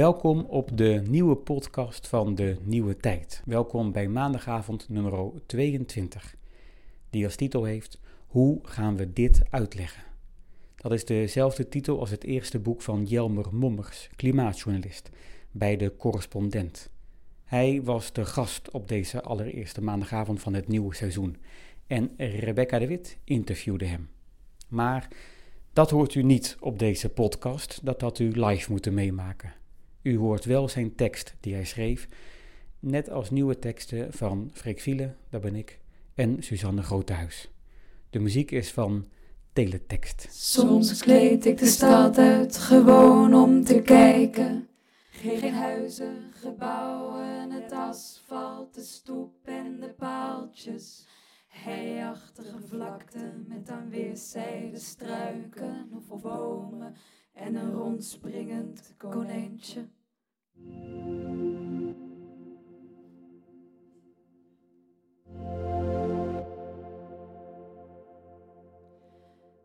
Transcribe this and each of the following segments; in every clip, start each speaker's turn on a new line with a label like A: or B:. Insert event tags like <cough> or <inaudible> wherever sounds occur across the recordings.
A: Welkom op de nieuwe podcast van de Nieuwe Tijd. Welkom bij maandagavond nummer 22, die als titel heeft Hoe gaan we dit uitleggen? Dat is dezelfde titel als het eerste boek van Jelmer Mommers, klimaatjournalist, bij de correspondent. Hij was de gast op deze allereerste maandagavond van het nieuwe seizoen en Rebecca de Wit interviewde hem. Maar dat hoort u niet op deze podcast, dat had u live moeten meemaken. U hoort wel zijn tekst die hij schreef, net als nieuwe teksten van Freek Viele, dat ben ik, en Suzanne Grotehuis. De muziek is van Teletext.
B: Soms kleed ik de stad uit, gewoon om te kijken. Geen huizen, gebouwen, het asfalt, de stoep en de paaltjes. Heiachtige vlakte met aan weerszijden struiken of bomen en een rondspringend konijntje.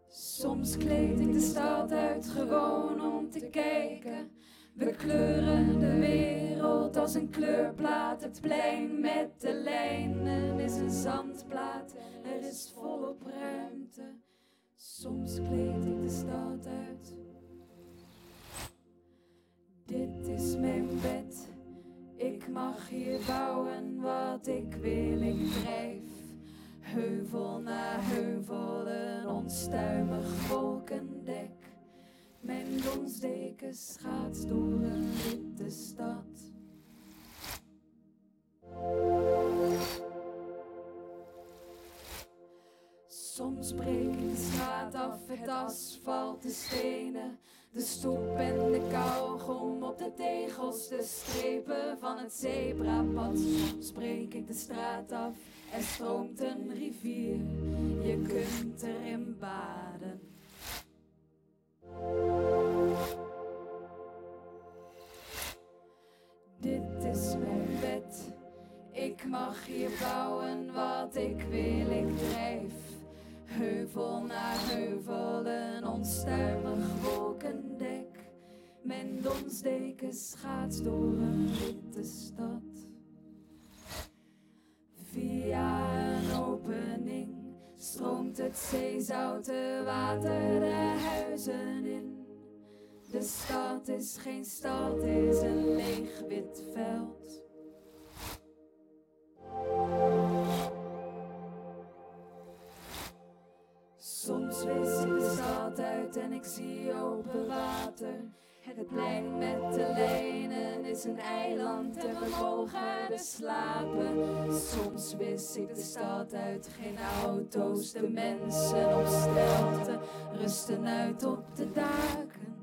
B: Soms kleed ik de stad uit gewoon om te kijken. We kleuren de wereld als een kleurplaat. Het plein met de lijnen is een zandplaat. Er is volop ruimte. Soms kleed ik de stad uit. Dit is mijn bed. Ik mag hier bouwen wat ik wil. Ik drijf heuvel na heuvel, een onstuimig wolkendek. Mijn donsdeken schaats door een witte stad. Soms breek ik de straat af, het asfalt, de stenen, de stoep en de kauwgom op de tegels, de strepen van het zebrapad. Soms breek ik de straat af, er stroomt een rivier, je kunt erin baden. Dit is mijn bed, ik mag hier bouwen wat ik wil, ik drijf. Heuvel na heuvel, een onstuimig wolkendek. Mijn donsdeken schaats door een witte stad. Via een opening stroomt het zeezoute water de huizen in. De stad is geen stad, is een leeg wit veld. Ik zie open water. Het plein met de lijnen is een eiland en we mogen er slapen. Soms wist ik de stad uit, geen auto's, de mensen op stelten rusten uit op de daken.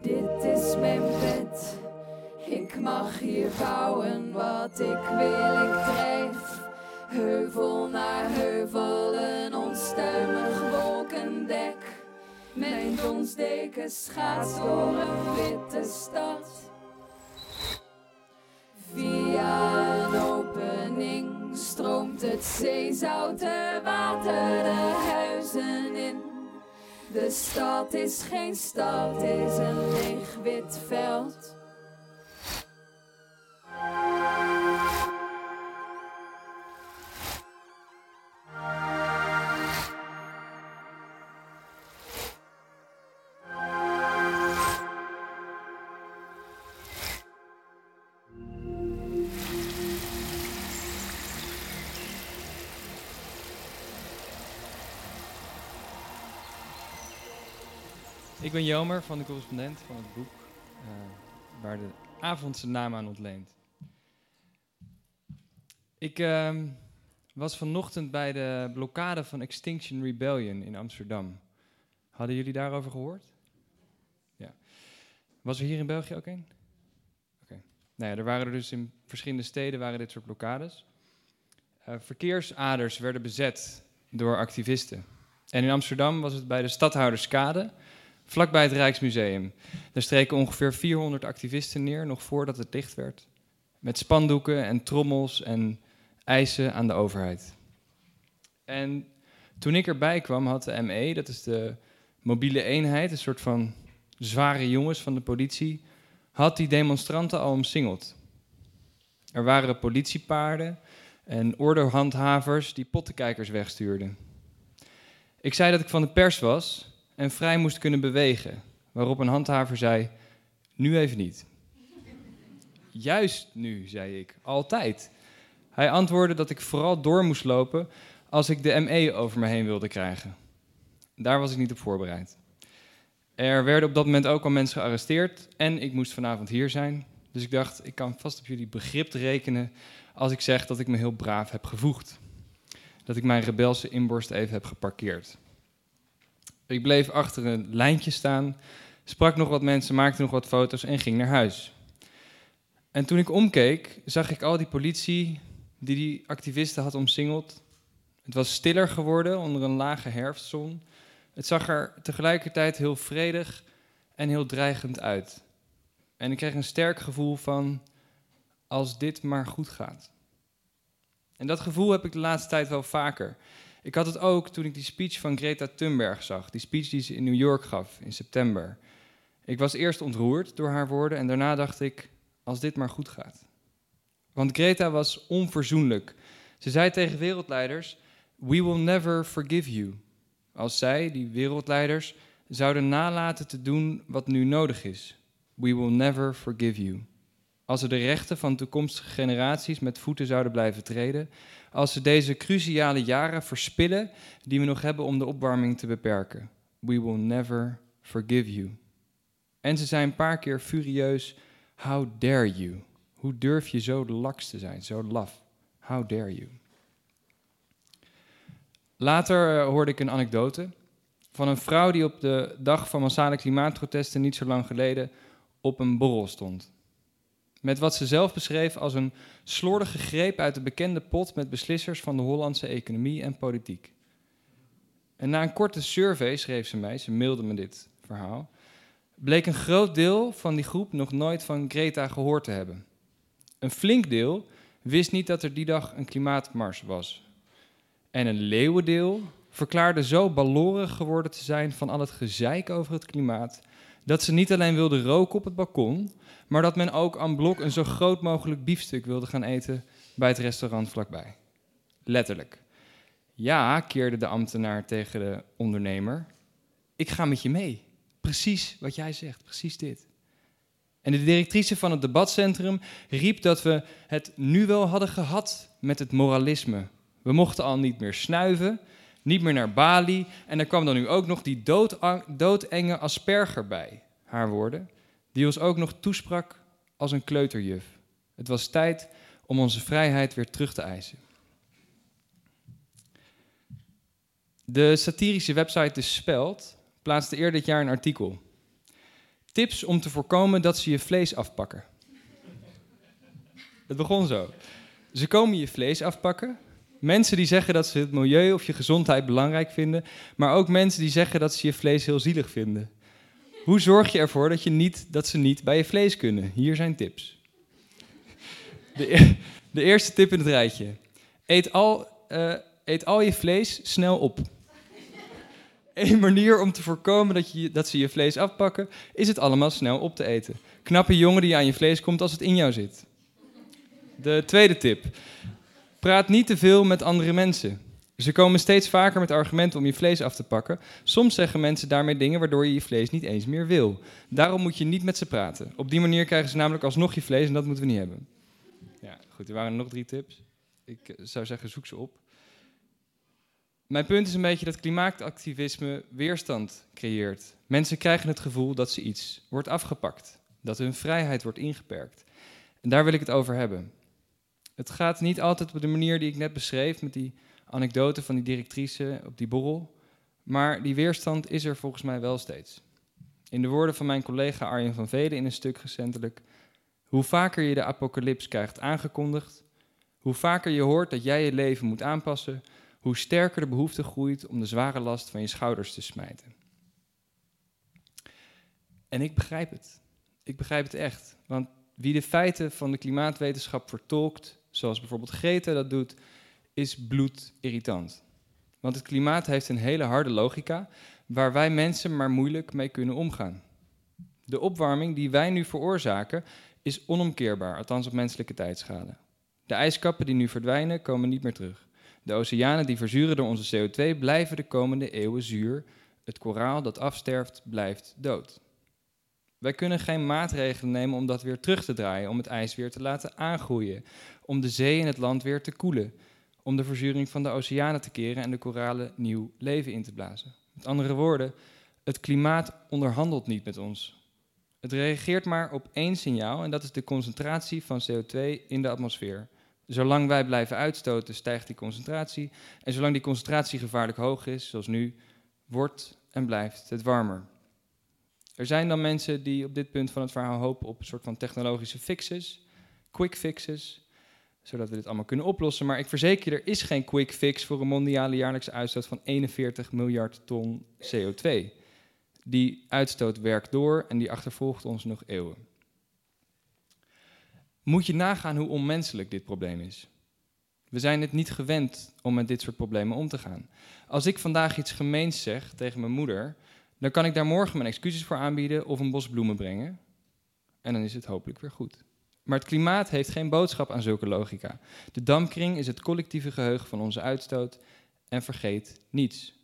B: Dit is mijn bed. Ik mag hier bouwen wat ik wil, ik drijf. Heuvel naar heuvel, een onstuimig wolkendek. Mijn donsdeken schaats door een witte stad. Via een opening stroomt het zeezoute water de huizen in. De stad is geen stad, is een leeg wit veld.
C: Ik ben Jomer van de correspondent van het boek eh, waar de avond zijn naam aan ontleent. Ik ehm, was vanochtend bij de blokkade van Extinction Rebellion in Amsterdam. Hadden jullie daarover gehoord? Ja. Was er hier in België ook een? Oké. Nou ja, er waren er dus in verschillende steden waren dit soort blokkades. Eh, verkeersaders werden bezet door activisten. En in Amsterdam was het bij de Stadhouderskade, vlakbij het Rijksmuseum. Daar streken ongeveer 400 activisten neer, nog voordat het dicht werd. Met spandoeken en trommels en eisen aan de overheid. En toen ik erbij kwam, had de ME, dat is de mobiele eenheid, een soort van zware jongens van de politie, had die demonstranten al omsingeld. Er waren politiepaarden en ordehandhavers die pottenkijkers wegstuurden. Ik zei dat ik van de pers was en vrij moest kunnen bewegen, waarop een handhaver zei: Nu even niet. Juist nu, zei ik, altijd. Hij antwoordde dat ik vooral door moest lopen als ik de ME over me heen wilde krijgen. Daar was ik niet op voorbereid. Er werden op dat moment ook al mensen gearresteerd en ik moest vanavond hier zijn. Dus ik dacht, ik kan vast op jullie begrip rekenen als ik zeg dat ik me heel braaf heb gevoegd. Dat ik mijn rebelse inborst even heb geparkeerd. Ik bleef achter een lijntje staan, sprak nog wat mensen, maakte nog wat foto's en ging naar huis. En toen ik omkeek, zag ik al die politie die die activisten had omsingeld. Het was stiller geworden onder een lage herfstzon. Het zag er tegelijkertijd heel vredig en heel dreigend uit. En ik kreeg een sterk gevoel van als dit maar goed gaat. En dat gevoel heb ik de laatste tijd wel vaker. Ik had het ook toen ik die speech van Greta Thunberg zag, die speech die ze in New York gaf in september. Ik was eerst ontroerd door haar woorden en daarna dacht ik, als dit maar goed gaat. Want Greta was onverzoenlijk. Ze zei tegen wereldleiders: We will never forgive you. Als zij, die wereldleiders, zouden nalaten te doen wat nu nodig is. We will never forgive you. Als ze de rechten van toekomstige generaties met voeten zouden blijven treden. Als ze deze cruciale jaren verspillen die we nog hebben om de opwarming te beperken. We will never forgive you. En ze zijn een paar keer furieus. How dare you? Hoe durf je zo laks te zijn, zo laf? How dare you? Later uh, hoorde ik een anekdote van een vrouw die op de dag van massale klimaatprotesten niet zo lang geleden op een borrel stond. Met wat ze zelf beschreef als een slordige greep uit de bekende pot met beslissers van de Hollandse economie en politiek. En na een korte survey, schreef ze mij, ze mailde me dit verhaal, bleek een groot deel van die groep nog nooit van Greta gehoord te hebben. Een flink deel wist niet dat er die dag een klimaatmars was. En een leeuwendeel verklaarde zo balorig geworden te zijn van al het gezeik over het klimaat, dat ze niet alleen wilde roken op het balkon, maar dat men ook aan blok een zo groot mogelijk biefstuk wilde gaan eten bij het restaurant vlakbij. Letterlijk. Ja, keerde de ambtenaar tegen de ondernemer. Ik ga met je mee. Precies wat jij zegt, precies dit. En de directrice van het debatcentrum riep dat we het nu wel hadden gehad met het moralisme. We mochten al niet meer snuiven, niet meer naar Bali. En er kwam dan nu ook nog die dood, doodenge asperger bij, haar woorden, die ons ook nog toesprak als een kleuterjuf. Het was tijd om onze vrijheid weer terug te eisen. De satirische website De Speld plaatste eerder dit jaar een artikel Tips om te voorkomen dat ze je vlees afpakken. Het begon zo. Ze komen je vlees afpakken. Mensen die zeggen dat ze het milieu of je gezondheid belangrijk vinden, maar ook mensen die zeggen dat ze je vlees heel zielig vinden. Hoe zorg je ervoor dat, je niet, dat ze niet bij je vlees kunnen? Hier zijn tips. De, e-, <laughs> de eerste tip in het rijtje. Eet al, uh, eet al je vlees snel op. Een manier om te voorkomen dat, je, dat ze je vlees afpakken, is het allemaal snel op te eten. Knappe jongen die aan je vlees komt als het in jou zit. De tweede tip. Praat niet te veel met andere mensen. Ze komen steeds vaker met argumenten om je vlees af te pakken. Soms zeggen mensen daarmee dingen waardoor je je vlees niet eens meer wil. Daarom moet je niet met ze praten. Op die manier krijgen ze namelijk alsnog je vlees en dat moeten we niet hebben. Ja, goed, er waren nog drie tips. Ik eh, zou zeggen, zoek ze op. Mijn punt is een beetje dat klimaatactivisme weerstand creëert. Mensen krijgen het gevoel dat ze iets wordt afgepakt, dat hun vrijheid wordt ingeperkt. En daar wil ik het over hebben. Het gaat niet altijd op de manier die ik net beschreef, met die anekdote van die directrice op die borrel, maar die weerstand is er volgens mij wel steeds. In de woorden van mijn collega Arjen van Velen in een stuk recentelijk, hoe vaker je de apocalyps krijgt aangekondigd, hoe vaker je hoort dat jij je leven moet aanpassen, hoe sterker de behoefte groeit om de zware last van je schouders te smijten. En ik begrijp het. Ik begrijp het echt. Want wie de feiten van de klimaatwetenschap vertolkt, zoals bijvoorbeeld Greta dat doet, is bloedirritant. Want het klimaat heeft een hele harde logica, waar wij mensen maar moeilijk mee kunnen omgaan. De opwarming die wij nu veroorzaken is onomkeerbaar, althans op menselijke tijdschade. De ijskappen die nu verdwijnen komen niet meer terug. De oceanen die verzuren door onze CO2 blijven de komende eeuwen zuur. Het koraal dat afsterft blijft dood. Wij kunnen geen maatregelen nemen om dat weer terug te draaien, om het ijs weer te laten aangroeien, om de zee en het land weer te koelen, om de verzuring van de oceanen te keren en de koralen nieuw leven in te blazen. Met andere woorden, het klimaat onderhandelt niet met ons. Het reageert maar op één signaal en dat is de concentratie van CO2 in de atmosfeer. Zolang wij blijven uitstoten, stijgt die concentratie. En zolang die concentratie gevaarlijk hoog is, zoals nu, wordt en blijft het warmer. Er zijn dan mensen die op dit punt van het verhaal hopen op een soort van technologische fixes, quick fixes, zodat we dit allemaal kunnen oplossen. Maar ik verzeker je, er is geen quick fix voor een mondiale jaarlijkse uitstoot van 41 miljard ton CO2. Die uitstoot werkt door en die achtervolgt ons nog eeuwen. Moet je nagaan hoe onmenselijk dit probleem is. We zijn het niet gewend om met dit soort problemen om te gaan. Als ik vandaag iets gemeens zeg tegen mijn moeder, dan kan ik daar morgen mijn excuses voor aanbieden of een bos bloemen brengen. En dan is het hopelijk weer goed. Maar het klimaat heeft geen boodschap aan zulke logica. De dampkring is het collectieve geheugen van onze uitstoot en vergeet niets.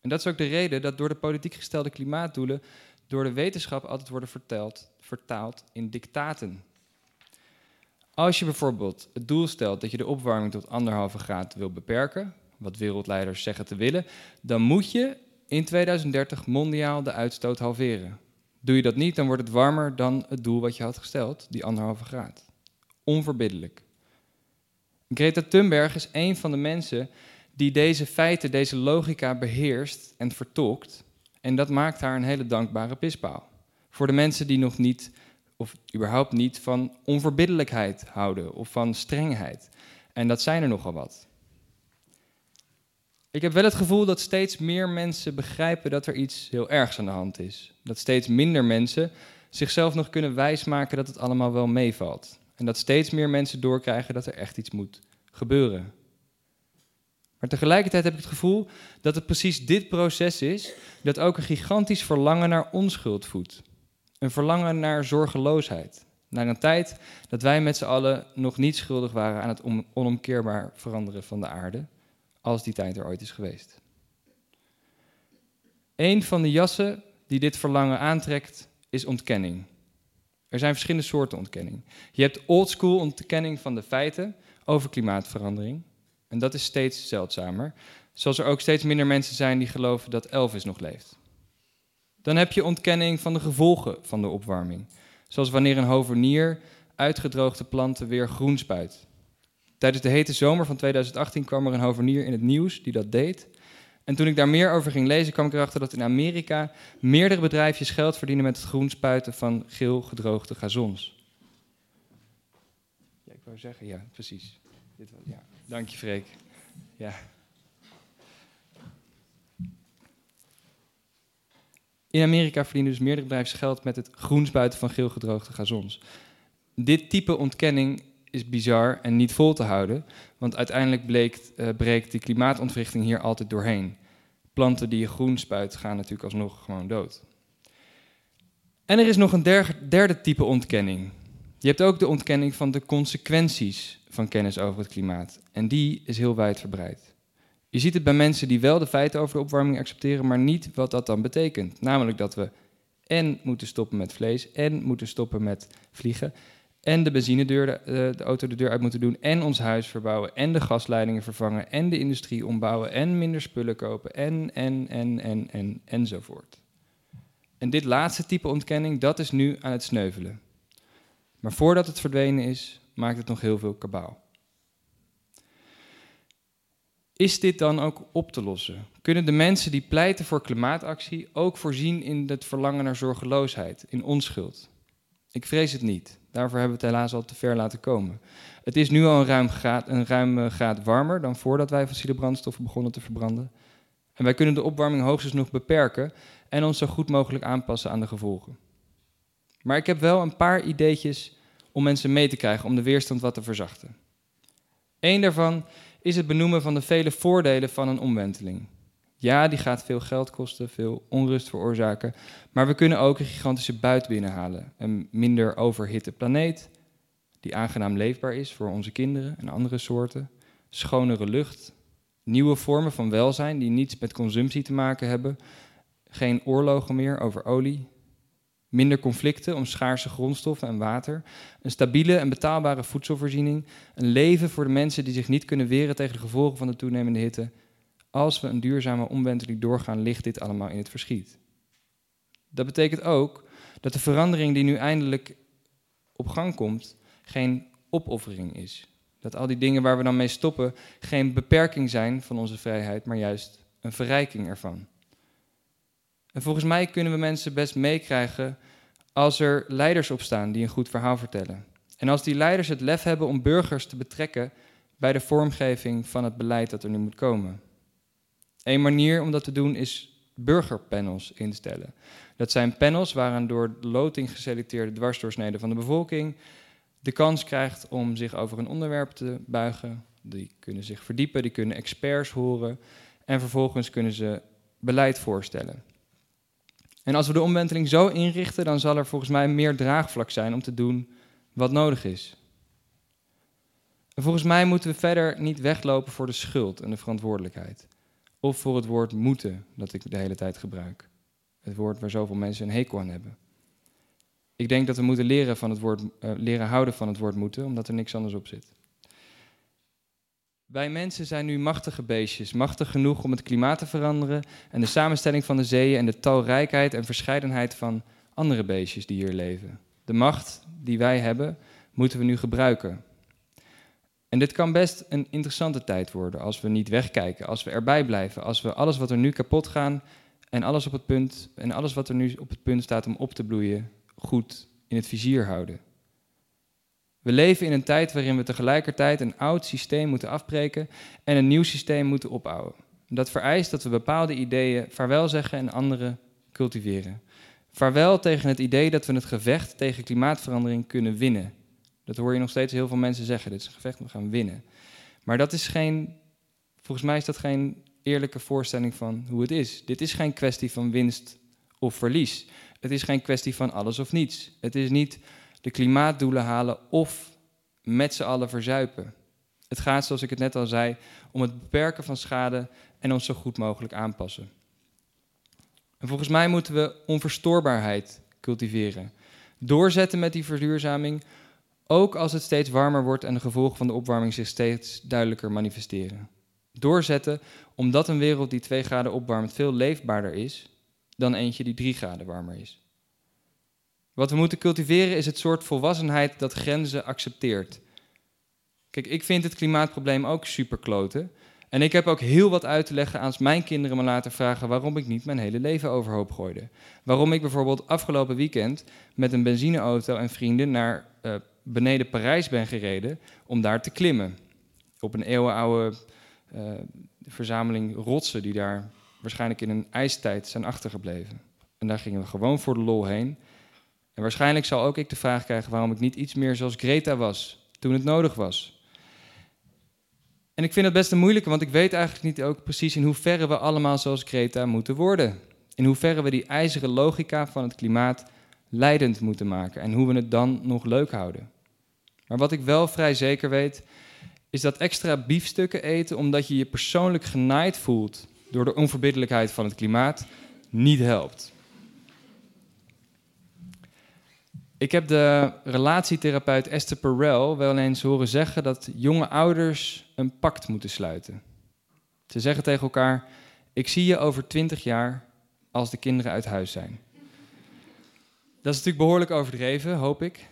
C: En dat is ook de reden dat door de politiek gestelde klimaatdoelen door de wetenschap altijd worden verteld, vertaald in dictaten. Als je bijvoorbeeld het doel stelt dat je de opwarming tot anderhalve graad wil beperken, wat wereldleiders zeggen te willen, dan moet je in 2030 mondiaal de uitstoot halveren. Doe je dat niet, dan wordt het warmer dan het doel wat je had gesteld, die anderhalve graad. Onverbiddelijk. Greta Thunberg is een van de mensen die deze feiten, deze logica beheerst en vertolkt. En dat maakt haar een hele dankbare pispaal. Voor de mensen die nog niet, of überhaupt niet, van onverbiddelijkheid houden of van strengheid. En dat zijn er nogal wat. Ik heb wel het gevoel dat steeds meer mensen begrijpen dat er iets heel ergs aan de hand is. Dat steeds minder mensen zichzelf nog kunnen wijsmaken dat het allemaal wel meevalt. En dat steeds meer mensen doorkrijgen dat er echt iets moet gebeuren. Maar tegelijkertijd heb ik het gevoel dat het precies dit proces is dat ook een gigantisch verlangen naar onschuld voedt. Een verlangen naar zorgeloosheid. Naar een tijd dat wij met z'n allen nog niet schuldig waren aan het onomkeerbaar veranderen van de aarde als die tijd er ooit is geweest. Een van de jassen die dit verlangen aantrekt is ontkenning. Er zijn verschillende soorten ontkenning. Je hebt oldschool ontkenning van de feiten over klimaatverandering. En dat is steeds zeldzamer. Zoals er ook steeds minder mensen zijn die geloven dat Elvis nog leeft. Dan heb je ontkenning van de gevolgen van de opwarming. Zoals wanneer een hovenier uitgedroogde planten weer groen spuit. Tijdens de hete zomer van 2018 kwam er een hovenier in het nieuws die dat deed. En toen ik daar meer over ging lezen, kwam ik erachter dat in Amerika meerdere bedrijfjes geld verdienen met het groenspuiten van geel gedroogde gazons. Ja, ik wou zeggen, ja, precies. Dit ja. Dank je, Freek. Ja. In Amerika verdienen dus meerdere bedrijven geld met het groenspuiten van geel gedroogde gazons. Dit type ontkenning is bizar en niet vol te houden, want uiteindelijk uh, breekt die klimaatontwrichting hier altijd doorheen. Planten die je groen spuit gaan natuurlijk alsnog gewoon dood. En er is nog een derde type ontkenning. Je hebt ook de ontkenning van de consequenties van kennis over het klimaat. En die is heel wijdverbreid. Je ziet het bij mensen die wel de feiten over de opwarming accepteren, maar niet wat dat dan betekent. Namelijk dat we en moeten stoppen met vlees en moeten stoppen met vliegen en de benzinedeur, de, eh, de, auto de deur uit moeten doen, en ons huis verbouwen, en de gasleidingen vervangen, en de industrie ombouwen, en minder spullen kopen, en, en, en, en, en, enzovoort. En dit laatste type ontkenning, dat is nu aan het sneuvelen. Maar voordat het verdwenen is, maakt het nog heel veel kabaal. Is dit dan ook op te lossen? Kunnen de mensen die pleiten voor klimaatactie ook voorzien in het verlangen naar zorgeloosheid, in onschuld? Ik vrees het niet. Daarvoor hebben we het helaas al te ver laten komen. Het is nu al een ruim graad, een ruim graad warmer dan voordat wij fossiele brandstoffen begonnen te verbranden. En wij kunnen de opwarming hoogstens nog beperken en ons zo goed mogelijk aanpassen aan de gevolgen. Maar ik heb wel een paar ideetjes om mensen mee te krijgen om de weerstand wat te verzachten. Eén daarvan is het benoemen van de vele voordelen van een omwenteling. Ja, die gaat veel geld kosten, veel onrust veroorzaken. Maar we kunnen ook een gigantische buit binnenhalen. Een minder overhitte planeet, die aangenaam leefbaar is voor onze kinderen en andere soorten. Schonere lucht, nieuwe vormen van welzijn die niets met consumptie te maken hebben. Geen oorlogen meer over olie. Minder conflicten om schaarse grondstoffen en water. Een stabiele en betaalbare voedselvoorziening. Een leven voor de mensen die zich niet kunnen weren tegen de gevolgen van de toenemende hitte. Als we een duurzame omwenteling doorgaan, ligt dit allemaal in het verschiet. Dat betekent ook dat de verandering die nu eindelijk op gang komt, geen opoffering is. Dat al die dingen waar we dan mee stoppen geen beperking zijn van onze vrijheid, maar juist een verrijking ervan. En volgens mij kunnen we mensen best meekrijgen als er leiders opstaan die een goed verhaal vertellen. En als die leiders het lef hebben om burgers te betrekken bij de vormgeving van het beleid dat er nu moet komen. Een manier om dat te doen is burgerpanels instellen. Dat zijn panels waaraan door loting geselecteerde dwarsdoorsneden van de bevolking de kans krijgt om zich over een onderwerp te buigen. Die kunnen zich verdiepen, die kunnen experts horen en vervolgens kunnen ze beleid voorstellen. En als we de omwenteling zo inrichten, dan zal er volgens mij meer draagvlak zijn om te doen wat nodig is. En volgens mij moeten we verder niet weglopen voor de schuld en de verantwoordelijkheid. Of voor het woord moeten, dat ik de hele tijd gebruik. Het woord waar zoveel mensen een hekel aan hebben. Ik denk dat we moeten leren, van het woord, uh, leren houden van het woord moeten, omdat er niks anders op zit. Wij mensen zijn nu machtige beestjes, machtig genoeg om het klimaat te veranderen en de samenstelling van de zeeën en de talrijkheid en verscheidenheid van andere beestjes die hier leven. De macht die wij hebben, moeten we nu gebruiken. En dit kan best een interessante tijd worden als we niet wegkijken, als we erbij blijven, als we alles wat er nu kapot gaat en alles op het punt en alles wat er nu op het punt staat om op te bloeien, goed in het vizier houden. We leven in een tijd waarin we tegelijkertijd een oud systeem moeten afbreken en een nieuw systeem moeten opbouwen. Dat vereist dat we bepaalde ideeën vaarwel zeggen en andere cultiveren. Vaarwel tegen het idee dat we het gevecht tegen klimaatverandering kunnen winnen. Dat hoor je nog steeds heel veel mensen zeggen. Dit is een gevecht, we gaan winnen. Maar dat is geen, volgens mij is dat geen eerlijke voorstelling van hoe het is. Dit is geen kwestie van winst of verlies. Het is geen kwestie van alles of niets. Het is niet de klimaatdoelen halen of met z'n allen verzuipen. Het gaat, zoals ik het net al zei, om het beperken van schade en ons zo goed mogelijk aanpassen. En volgens mij moeten we onverstoorbaarheid cultiveren. Doorzetten met die verduurzaming, ook als het steeds warmer wordt en de gevolgen van de opwarming zich steeds duidelijker manifesteren. Doorzetten omdat een wereld die 2 graden opwarmt veel leefbaarder is dan eentje die 3 graden warmer is. Wat we moeten cultiveren is het soort volwassenheid dat grenzen accepteert. Kijk, ik vind het klimaatprobleem ook super kloten. En ik heb ook heel wat uit te leggen als mijn kinderen me laten vragen waarom ik niet mijn hele leven overhoop gooide. Waarom ik bijvoorbeeld afgelopen weekend met een benzineauto en vrienden naar uh, beneden Parijs ben gereden om daar te klimmen. Op een eeuwenoude uh, verzameling rotsen die daar waarschijnlijk in een ijstijd zijn achtergebleven. En daar gingen we gewoon voor de lol heen. En waarschijnlijk zal ook ik de vraag krijgen waarom ik niet iets meer zoals Greta was toen het nodig was. En ik vind het best een moeilijke, want ik weet eigenlijk niet ook precies in hoeverre we allemaal zoals Greta moeten worden. In hoeverre we die ijzeren logica van het klimaat leidend moeten maken en hoe we het dan nog leuk houden. Maar wat ik wel vrij zeker weet, is dat extra biefstukken eten omdat je je persoonlijk genaaid voelt door de onverbiddelijkheid van het klimaat niet helpt. Ik heb de relatietherapeut Esther Perel wel eens horen zeggen dat jonge ouders een pact moeten sluiten. Ze zeggen tegen elkaar: Ik zie je over twintig jaar als de kinderen uit huis zijn. Dat is natuurlijk behoorlijk overdreven, hoop ik.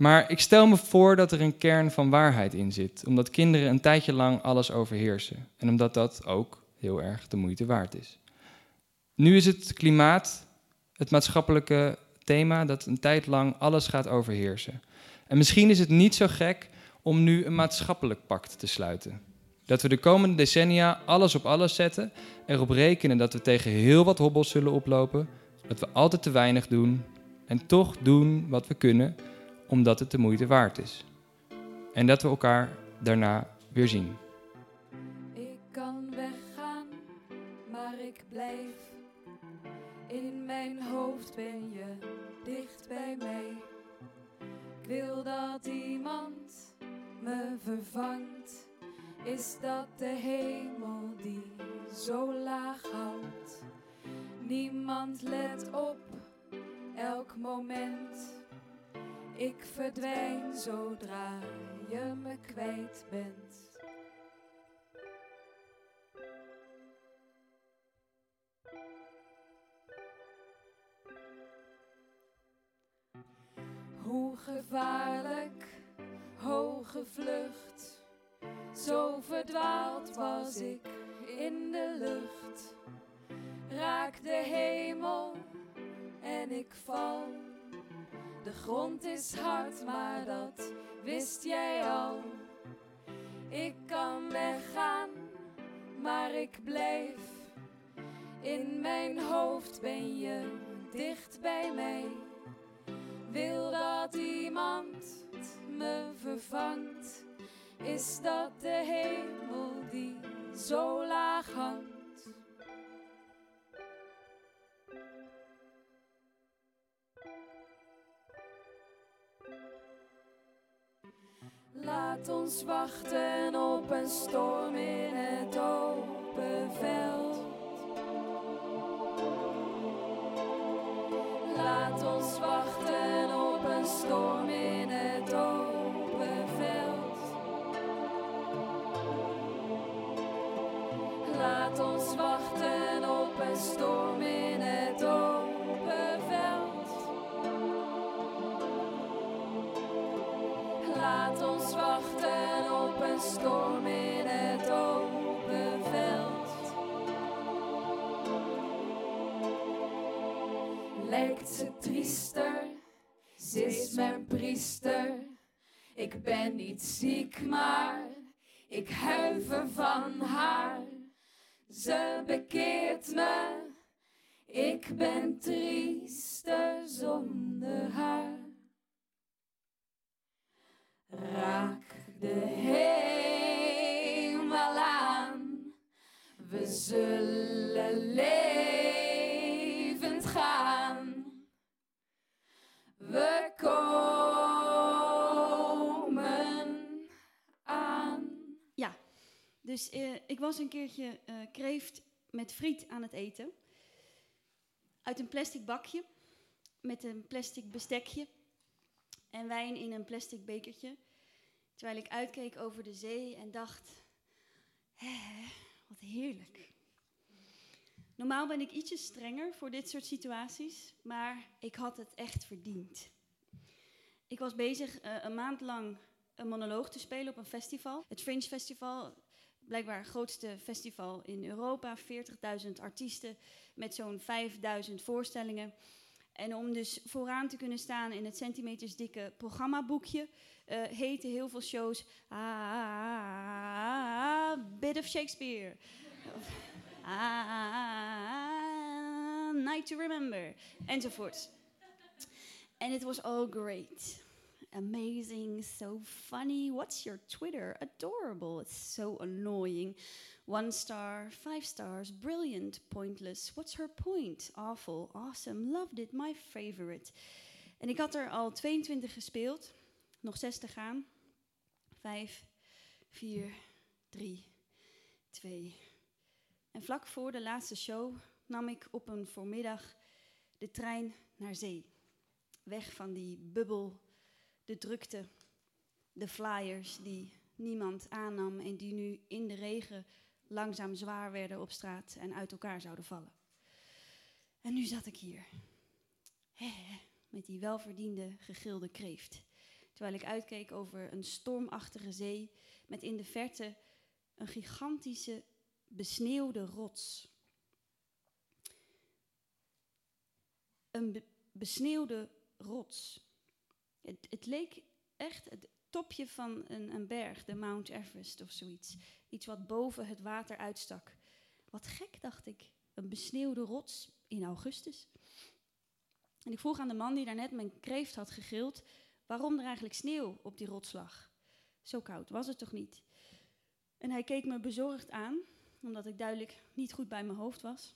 C: Maar ik stel me voor dat er een kern van waarheid in zit, omdat kinderen een tijdje lang alles overheersen en omdat dat ook heel erg de moeite waard is. Nu is het klimaat het maatschappelijke thema dat een tijd lang alles gaat overheersen. En misschien is het niet zo gek om nu een maatschappelijk pact te sluiten. Dat we de komende decennia alles op alles zetten, erop rekenen dat we tegen heel wat hobbels zullen oplopen, dat we altijd te weinig doen en toch doen wat we kunnen, omdat het de moeite waard is. En dat we elkaar daarna weer zien.
B: Ik kan weggaan, maar ik blijf. In mijn hoofd ben je dicht bij mij. Ik wil dat iemand me vervangt. Is dat de hemel die zo laag hangt? Niemand let op elk moment. Ik verdwijn zodra je me kwijt bent. Hoe gevaarlijk, hoge vlucht. Zo verdwaald was ik in de lucht. Raak de hemel en ik val. Grond is hard, maar dat wist jij al. Ik kan weggaan, maar ik blijf. In mijn hoofd ben je dicht bij mij. Wil dat iemand me vervangt? Is dat de hemel die zo laag hangt? Laat ons wachten op een storm in het open veld. Laat ons wachten op een storm in het open veld. Laat ons wachten op een storm in het open veld. Laat storm in het open veld. Lijkt ze triester, ze is mijn priester. Ik ben niet ziek, maar ik huiver van haar. Ze bekeert me, ik ben triester zonder haar. Raak de hemel aan, we zullen levend gaan. We komen aan.
D: Ja, dus eh, ik was een keertje eh, kreeft met friet aan het eten. Uit een plastic bakje, met een plastic bestekje en wijn in een plastic bekertje. Terwijl ik uitkeek over de zee en dacht, hè, wat heerlijk. Normaal ben ik ietsje strenger voor dit soort situaties, maar ik had het echt verdiend. Ik was bezig eh, een maand lang een monoloog te spelen op een festival. Het Fringe Festival, blijkbaar het grootste festival in Europa. 40.000 artiesten met zo'n 5.000 voorstellingen. En om dus vooraan te kunnen staan in het centimetersdikke programmaboekje, uh, heten heel veel shows ah, Bit of Shakespeare. ah, Night to Remember. Enzovoort. And it was all great. Amazing, so funny. What's your Twitter? Adorable. It's so annoying. One star, five stars, brilliant, pointless. What's her point? Awful, awesome, loved it, my favorite. En ik had er al 22 gespeeld, nog 6 te gaan. 5, 4, 3, 2. En vlak voor de laatste show nam ik op een voormiddag de trein naar zee. Weg van die bubbel, de drukte, de flyers die niemand aannam en die nu in de regen langzaam zwaar werden op straat en uit elkaar zouden vallen. En nu zat ik hier, met die welverdiende gegilde kreeft, terwijl ik uitkeek over een stormachtige zee met in de verte een gigantische besneeuwde rots. Een be besneeuwde rots. Het, het, leek echt het topje van een, een berg, de Mount Everest of zoiets. Iets wat boven het water uitstak. Wat gek, dacht ik. Een besneeuwde rots in augustus. En ik vroeg aan de man die daarnet mijn kreeft had gegild... waarom er eigenlijk sneeuw op die rots lag. Zo koud was het toch niet? En hij keek me bezorgd aan, omdat ik duidelijk niet goed bij mijn hoofd was.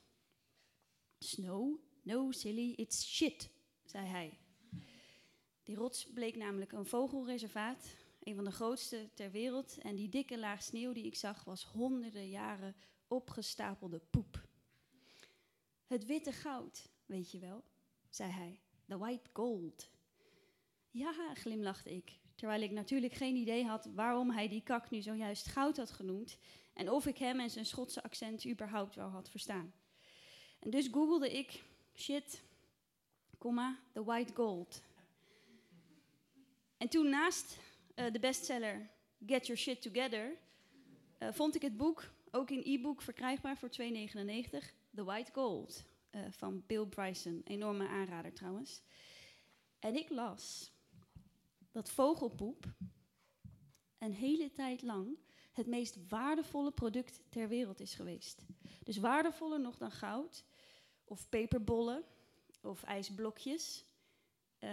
D: Snow? No, silly, it's shit, zei hij. Die rots bleek namelijk een vogelreservaat, een van de grootste ter wereld. En die dikke laag sneeuw die ik zag was honderden jaren opgestapelde poep. Het witte goud, weet je wel, zei hij. The white gold. Ja, glimlachte ik, terwijl ik natuurlijk geen idee had waarom hij die kak nu zojuist goud had genoemd en of ik hem en zijn Schotse accent überhaupt wel had verstaan. En dus googelde ik shit, comma, the white gold. En toen naast uh, de bestseller Get Your Shit Together uh, vond ik het boek ook in e-book verkrijgbaar voor 2,99, The White Gold uh, van Bill Bryson, enorme aanrader trouwens. En ik las dat vogelpoep een hele tijd lang het meest waardevolle product ter wereld is geweest. Dus waardevoller nog dan goud, of peperbollen, of ijsblokjes.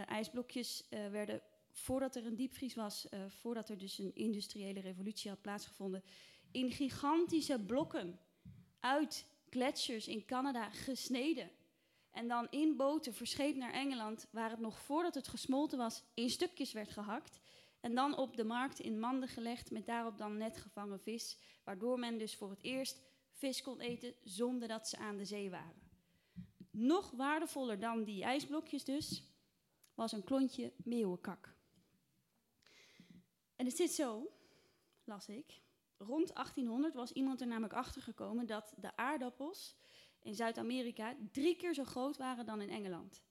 D: Ijsblokjes uh, werden, voordat er een diepvries was, uh, voordat er dus een industriële revolutie had plaatsgevonden, in gigantische blokken uit gletsjers in Canada gesneden. En dan in boten verscheept naar Engeland, waar het nog voordat het gesmolten was, in stukjes werd gehakt. En dan op de markt in manden gelegd met daarop dan net gevangen vis. Waardoor men dus voor het eerst vis kon eten zonder dat ze aan de zee waren. Nog waardevoller dan die ijsblokjes dus, was een klontje meeuwenkak. En het zit zo, las ik. Rond 1800 was iemand er namelijk achter gekomen dat de aardappels in Zuid-Amerika drie keer zo groot waren dan in Engeland.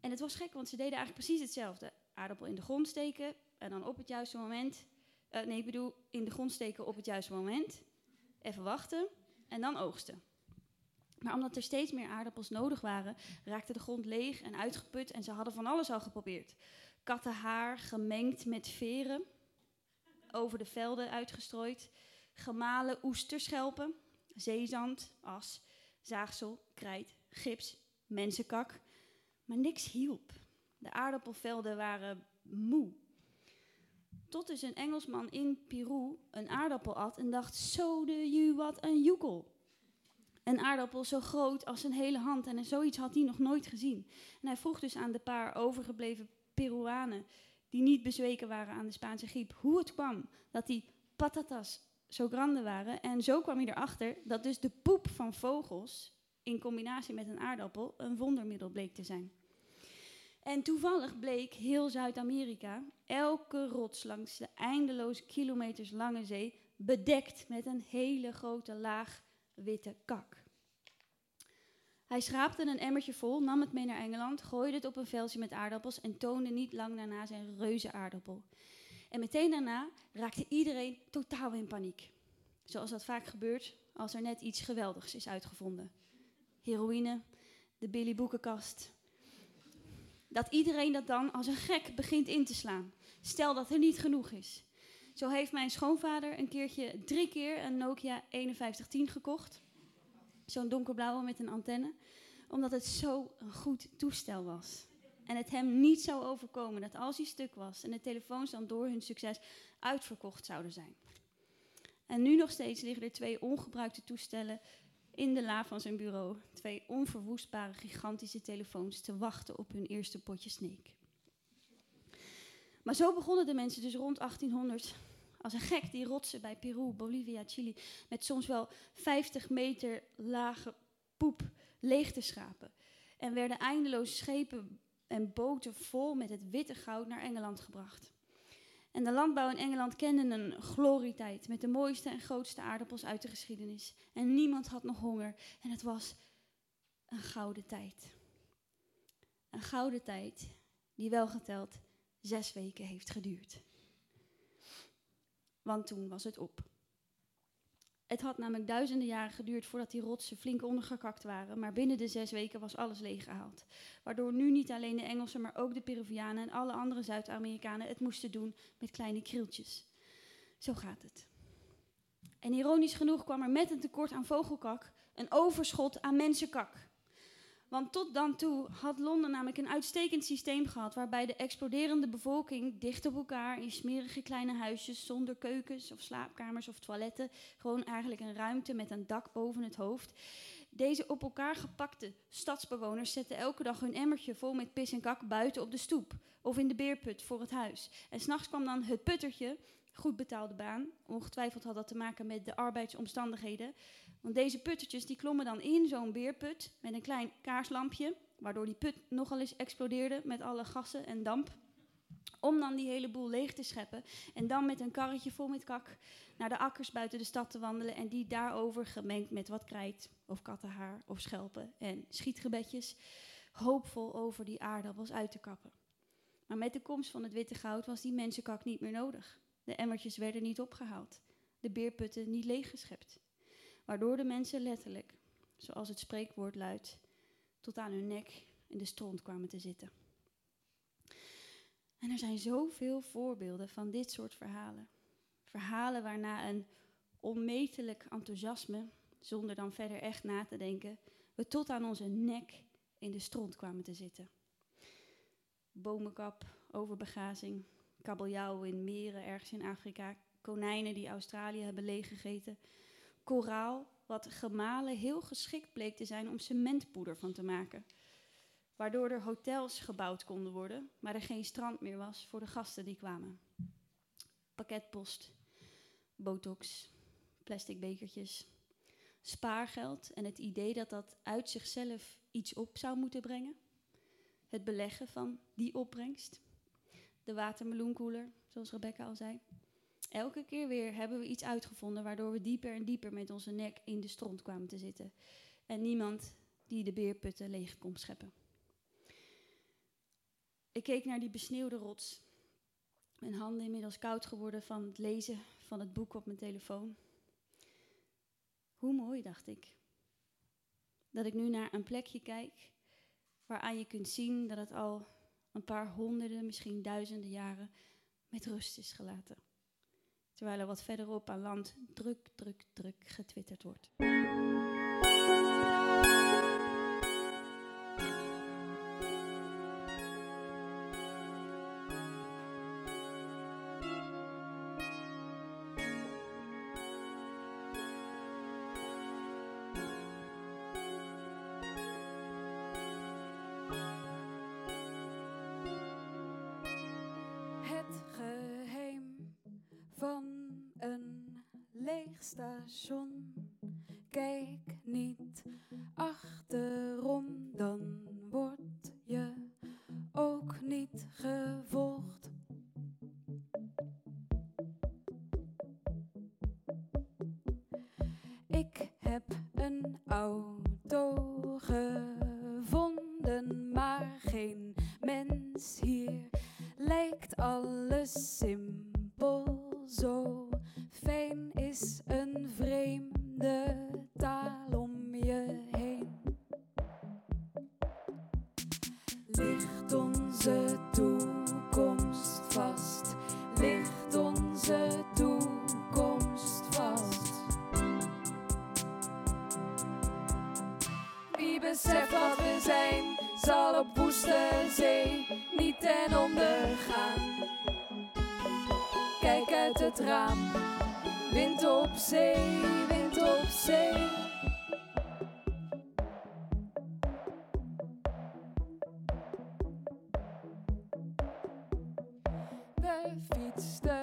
D: En het was gek, want ze deden eigenlijk precies hetzelfde. Aardappel in de grond steken en dan op het juiste moment. Uh, nee, ik bedoel, in de grond steken op het juiste moment. Even wachten en dan oogsten. Maar omdat er steeds meer aardappels nodig waren, raakte de grond leeg en uitgeput en ze hadden van alles al geprobeerd. Kattenhaar gemengd met veren, over de velden uitgestrooid, gemalen oesterschelpen, zeezand, as, zaagsel, krijt, gips, mensenkak. Maar niks hielp. De aardappelvelden waren moe. Tot dus een Engelsman in Peru een aardappel at en dacht: So do you wat een joekel. Een aardappel zo groot als een hele hand en zoiets had hij nog nooit gezien. En hij vroeg dus aan de paar overgebleven Peruanen die niet bezweken waren aan de Spaanse griep hoe het kwam dat die patatas zo grande waren. En zo kwam hij erachter dat dus de poep van vogels in combinatie met een aardappel een wondermiddel bleek te zijn. En toevallig bleek heel Zuid-Amerika, elke rots langs de eindeloze kilometers lange zee, bedekt met een hele grote laag witte kak. Hij schraapte een emmertje vol, nam het mee naar Engeland, gooide het op een veldje met aardappels en toonde niet lang daarna zijn reuze aardappel. En meteen daarna raakte iedereen totaal in paniek. Zoals dat vaak gebeurt als er net iets geweldigs is uitgevonden. Heroïne, de Billy Boekenkast. Dat iedereen dat dan als een gek begint in te slaan. Stel dat er niet genoeg is. Zo heeft mijn schoonvader een keertje drie keer een Nokia 5110 gekocht. Zo'n donkerblauwe met een antenne. Omdat het zo een goed toestel was. En het hem niet zou overkomen dat als hij stuk was en de telefoons dan door hun succes uitverkocht zouden zijn. En nu nog steeds liggen er twee ongebruikte toestellen in de la van zijn bureau. Twee onverwoestbare gigantische telefoons te wachten op hun eerste potje sneek. Maar zo begonnen de mensen dus rond 1800 als een gek die rotsen bij Peru, Bolivia, Chili met soms wel 50 meter lage poep leeg te schrapen. En werden eindeloos schepen en boten vol met het witte goud naar Engeland gebracht. En de landbouw in Engeland kende een glorietijd met de mooiste en grootste aardappels uit de geschiedenis. En niemand had nog honger en het was een gouden tijd. Een gouden tijd die wel geteld zes weken heeft geduurd. Want toen was het op. Het had namelijk duizenden jaren geduurd voordat die rotsen flink ondergekakt waren, maar binnen de zes weken was alles leeggehaald. Waardoor nu niet alleen de Engelsen, maar ook de Peruvianen en alle andere Zuid-Amerikanen het moesten doen met kleine krieltjes. Zo gaat het. En ironisch genoeg kwam er met een tekort aan vogelkak een overschot aan mensenkak. Want tot dan toe had Londen namelijk een uitstekend systeem gehad waarbij de exploderende bevolking dicht op elkaar in smerige kleine huisjes zonder keukens of slaapkamers of toiletten, gewoon eigenlijk een ruimte met een dak boven het hoofd, Deze op elkaar gepakte stadsbewoners zetten elke dag hun emmertje vol met pis en kak buiten op de stoep of in de beerput voor het huis. En s'nachts kwam dan het puttertje, goed betaalde baan, ongetwijfeld had dat te maken met de arbeidsomstandigheden. Want deze puttertjes die klommen dan in zo'n beerput met een klein kaarslampje, waardoor die put nogal eens explodeerde met alle gassen en damp. Om dan die hele boel leeg te scheppen. En dan met een karretje vol met kak naar de akkers buiten de stad te wandelen. En die daarover gemengd met wat krijt, of kattenhaar, of schelpen en schietgebedjes. Hoopvol over die aardappels uit te kappen. Maar met de komst van het witte goud was die mensenkak niet meer nodig. De emmertjes werden niet opgehaald. De beerputten niet leeggeschept. Waardoor de mensen letterlijk, zoals het spreekwoord luidt, tot aan hun nek in de stront kwamen te zitten. En er zijn zoveel voorbeelden van dit soort verhalen. Verhalen waarna een onmetelijk enthousiasme, zonder dan verder echt na te denken, we tot aan onze nek in de stront kwamen te zitten. Bomenkap, overbegazing, kabeljauw in meren ergens in Afrika, konijnen die Australië hebben leeggegeten, koraal, wat gemalen heel geschikt bleek te zijn om cementpoeder van te maken waardoor er hotels gebouwd konden worden, maar er geen strand meer was voor de gasten die kwamen. Pakketpost, botox, plastic bekertjes, spaargeld en het idee dat dat uit zichzelf iets op zou moeten brengen. Het beleggen van die opbrengst. De watermeloenkoeler, zoals Rebecca al zei. Elke keer weer hebben we iets uitgevonden waardoor we dieper en dieper met onze nek in de stront kwamen te zitten. En niemand die de beerputten leeg kon scheppen. Ik keek naar die besneeuwde rots. Mijn handen inmiddels koud geworden van het lezen van het boek op mijn telefoon. Hoe mooi, dacht ik. Dat ik nu naar een plekje kijk waaraan je kunt zien dat het al een paar honderden, misschien duizenden jaren met rust is gelaten. Terwijl er wat verderop aan land druk, druk, druk getwitterd wordt.
B: Station. Kijk niet We fietsten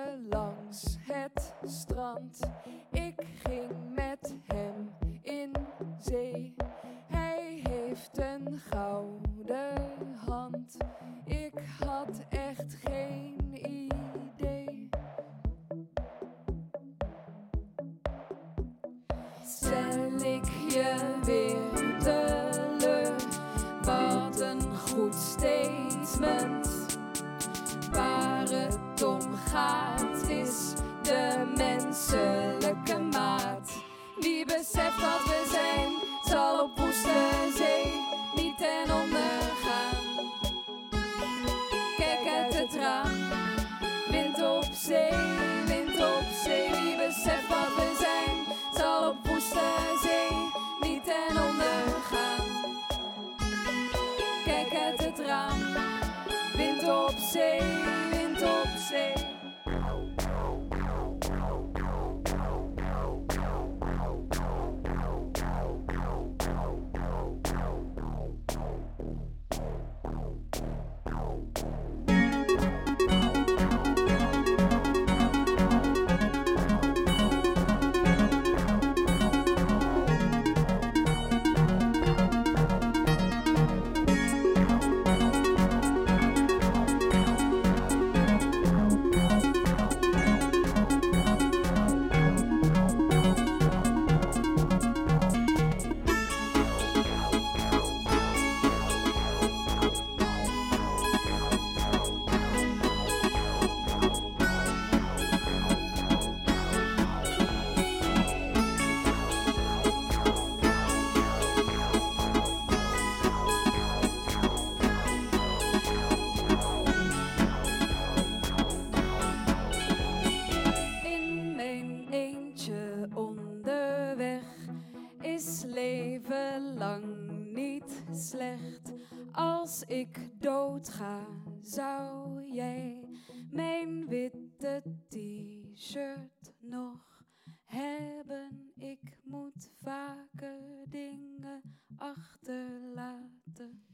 B: doodga, zou jij mijn witte t-shirt nog hebben? Ik moet vaker dingen achterlaten.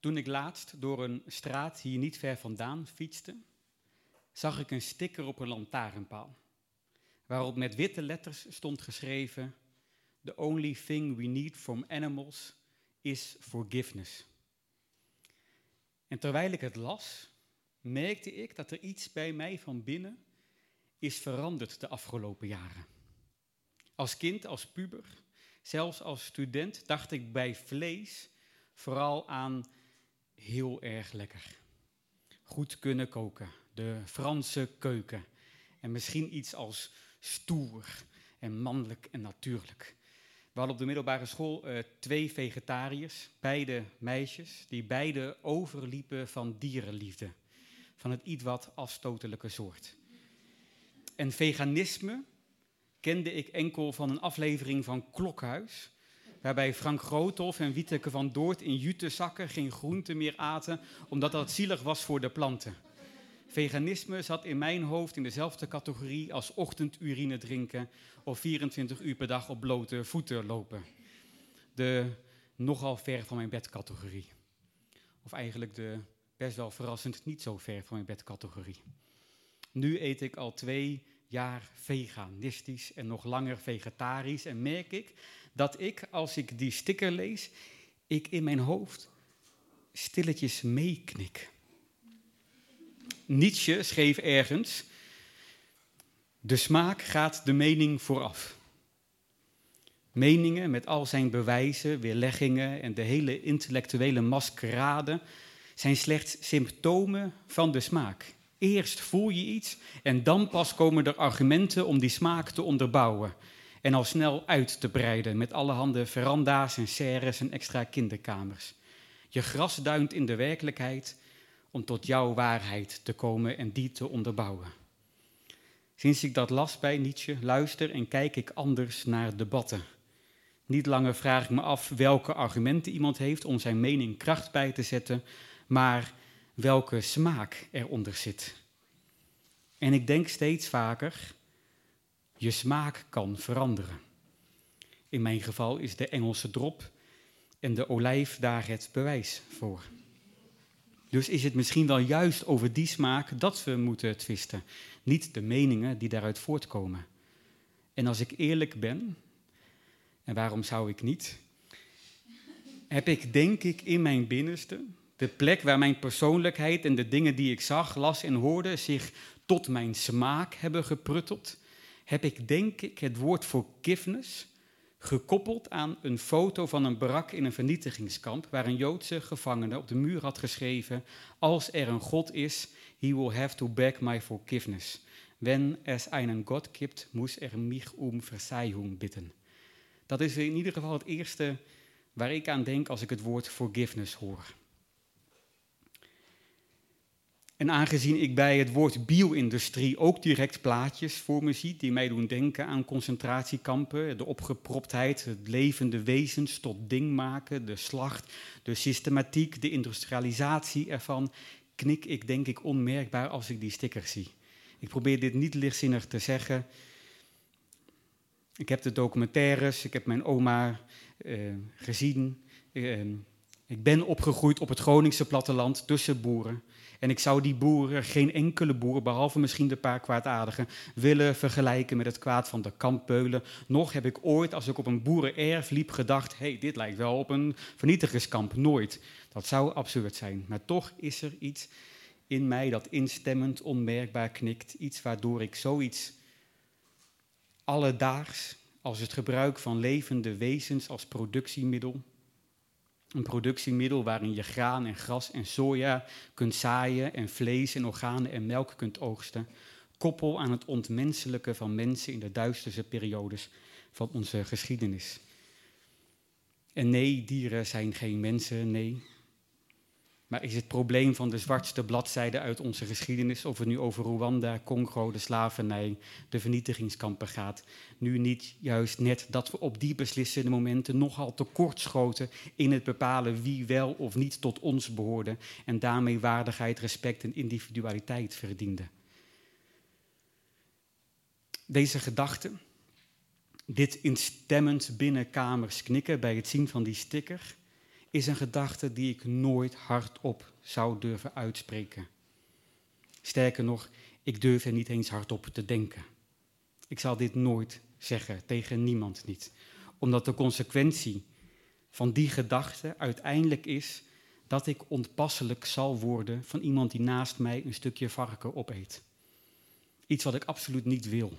A: Toen ik laatst door een straat hier niet ver vandaan fietste, zag ik een sticker op een lantaarnpaal, waarop met witte letters stond geschreven: The only thing we need from animals is forgiveness. En terwijl ik het las, merkte ik dat er iets bij mij van binnen is veranderd de afgelopen jaren. Als kind, als puber, zelfs als student dacht ik bij vlees vooral aan heel erg lekker. Goed kunnen koken, de Franse keuken. En misschien iets als stoer en mannelijk en natuurlijk. We hadden op de middelbare school uh, twee vegetariërs, beide meisjes, die beide overliepen van dierenliefde. Van het iets wat afstotelijke soort. En veganisme kende ik enkel van een aflevering van Klokhuis, waarbij Frank Groothoff en Wieteke van Doort in jutezakken geen groente meer aten, omdat dat zielig was voor de planten. Veganisme zat in mijn hoofd in dezelfde categorie als ochtendurine drinken of 24 uur per dag op blote voeten lopen. De nogal ver van mijn bed categorie. Of eigenlijk de best wel verrassend niet zo ver van mijn bed categorie. Nu eet ik al twee jaar veganistisch en nog langer vegetarisch en merk ik dat ik, als ik die sticker lees, ik in mijn hoofd stilletjes meeknik. Nietzsche schreef ergens: De smaak gaat de mening vooraf. Meningen met al zijn bewijzen, weerleggingen en de hele intellectuele maskerade zijn slechts symptomen van de smaak. Eerst voel je iets en dan pas komen er argumenten om die smaak te onderbouwen. En al snel uit te breiden met allerhande veranda's en serres en extra kinderkamers. Je gras duint in de werkelijkheid om tot jouw waarheid te komen en die te onderbouwen. Sinds ik dat las bij Nietzsche, luister en kijk ik anders naar debatten. Niet langer vraag ik me af welke argumenten iemand heeft om zijn mening kracht bij te zetten, maar welke smaak eronder zit. En ik denk steeds vaker, je smaak kan veranderen. In mijn geval is de Engelse drop en de olijf daar het bewijs voor. Dus is het misschien wel juist over die smaak dat we moeten twisten, niet de meningen die daaruit voortkomen. En als ik eerlijk ben, en waarom zou ik niet, heb ik denk ik in mijn binnenste de plek waar mijn persoonlijkheid en de dingen die ik zag, las en hoorde zich tot mijn smaak hebben geprutteld, heb ik denk ik het woord forgiveness gekoppeld aan een foto van een barak in een vernietigingskamp, waar een Joodse gevangene op de muur had geschreven: Als er een God is, he will have to beg my forgiveness. Wenn es einen Gott gibt, muss er mich um Verzeihung bitten. Dat is in ieder geval het eerste waar ik aan denk als ik het woord forgiveness hoor. En aangezien ik bij het woord bio-industrie ook direct plaatjes voor me zie die mij doen denken aan concentratiekampen, de opgeproptheid, het levende wezens tot ding maken, de slacht, de systematiek, de industrialisatie ervan, knik ik denk ik onmerkbaar als ik die stickers zie. Ik probeer dit niet lichtzinnig te zeggen. Ik heb de documentaires, ik heb mijn oma eh, gezien. Eh, ik ben opgegroeid op het Groningse platteland tussen boeren. En ik zou die boeren, geen enkele boer, behalve misschien de paar kwaadaardigen, willen vergelijken met het kwaad van de kampbeulen. Nog heb ik ooit, als ik op een boerenerf liep, gedacht: hey, dit lijkt wel op een vernietigingskamp. Nooit. Dat zou absurd zijn. Maar toch is er iets in mij dat instemmend, onmerkbaar knikt. Iets waardoor ik zoiets alledaags, als het gebruik van levende wezens als productiemiddel, een productiemiddel waarin je graan en gras en soja kunt zaaien en vlees en organen en melk kunt oogsten. Koppel aan het ontmenselijke van mensen in de duisterste periodes van onze geschiedenis. En nee, dieren zijn geen mensen, nee. Maar is het probleem van de zwartste bladzijde uit onze geschiedenis, of het nu over Rwanda, Congo, de slavernij, de vernietigingskampen gaat, nu niet juist net dat we op die beslissende momenten nogal tekortschoten in het bepalen wie wel of niet tot ons behoorde en daarmee waardigheid, respect en individualiteit verdiende? Deze gedachte, dit instemmend binnenkamers knikken bij het zien van die sticker, is een gedachte die ik nooit hardop zou durven uitspreken. Sterker nog, ik durf er niet eens hardop te denken. Ik zal dit nooit zeggen, tegen niemand niet. Omdat de consequentie van die gedachte uiteindelijk is dat ik ontpasselijk zal worden van iemand die naast mij een stukje varken opeet. Iets wat ik absoluut niet wil.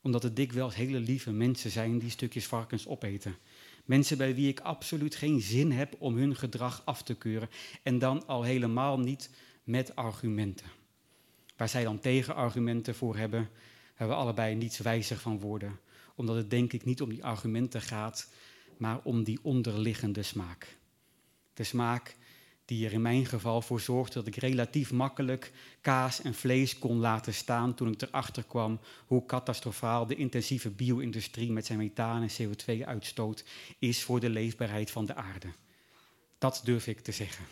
A: Omdat het dikwijls hele lieve mensen zijn die stukjes varkens opeten. Mensen bij wie ik absoluut geen zin heb om hun gedrag af te keuren. En dan al helemaal niet met argumenten. Waar zij dan tegenargumenten voor hebben, hebben we allebei niets wijzer van worden. Omdat het denk ik niet om die argumenten gaat, maar om die onderliggende smaak. De smaak die er in mijn geval voor zorgde dat ik relatief makkelijk kaas en vlees kon laten staan toen ik erachter kwam hoe catastrofaal de intensieve bio-industrie met zijn methaan en CO2-uitstoot is voor de leefbaarheid van de aarde. Dat durf ik te zeggen.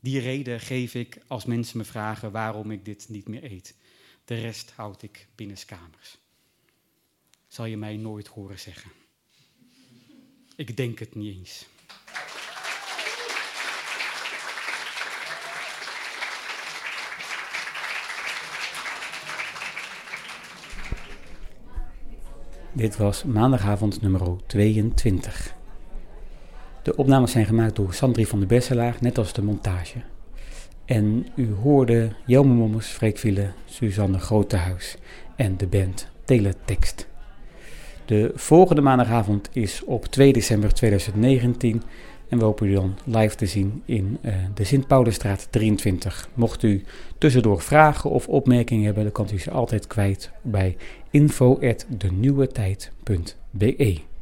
A: Die reden geef ik als mensen me vragen waarom ik dit niet meer eet. De rest houd ik binnenskamers. Zal je mij nooit horen zeggen. Ik denk het niet eens. Dit was maandagavond nummer 22. De opnames zijn gemaakt door Sandri van de Besselaar, net als de montage. En u hoorde Jelme Mommers, Freek Suzanne Grotehuis en de band Teletext. De volgende maandagavond is op 2 december 2019 en we hopen u dan live te zien in uh, de Sint-Paulusstraat 23. Mocht u tussendoor vragen of opmerkingen hebben, dan kan u ze altijd kwijt bij info.denieuwetijd.be.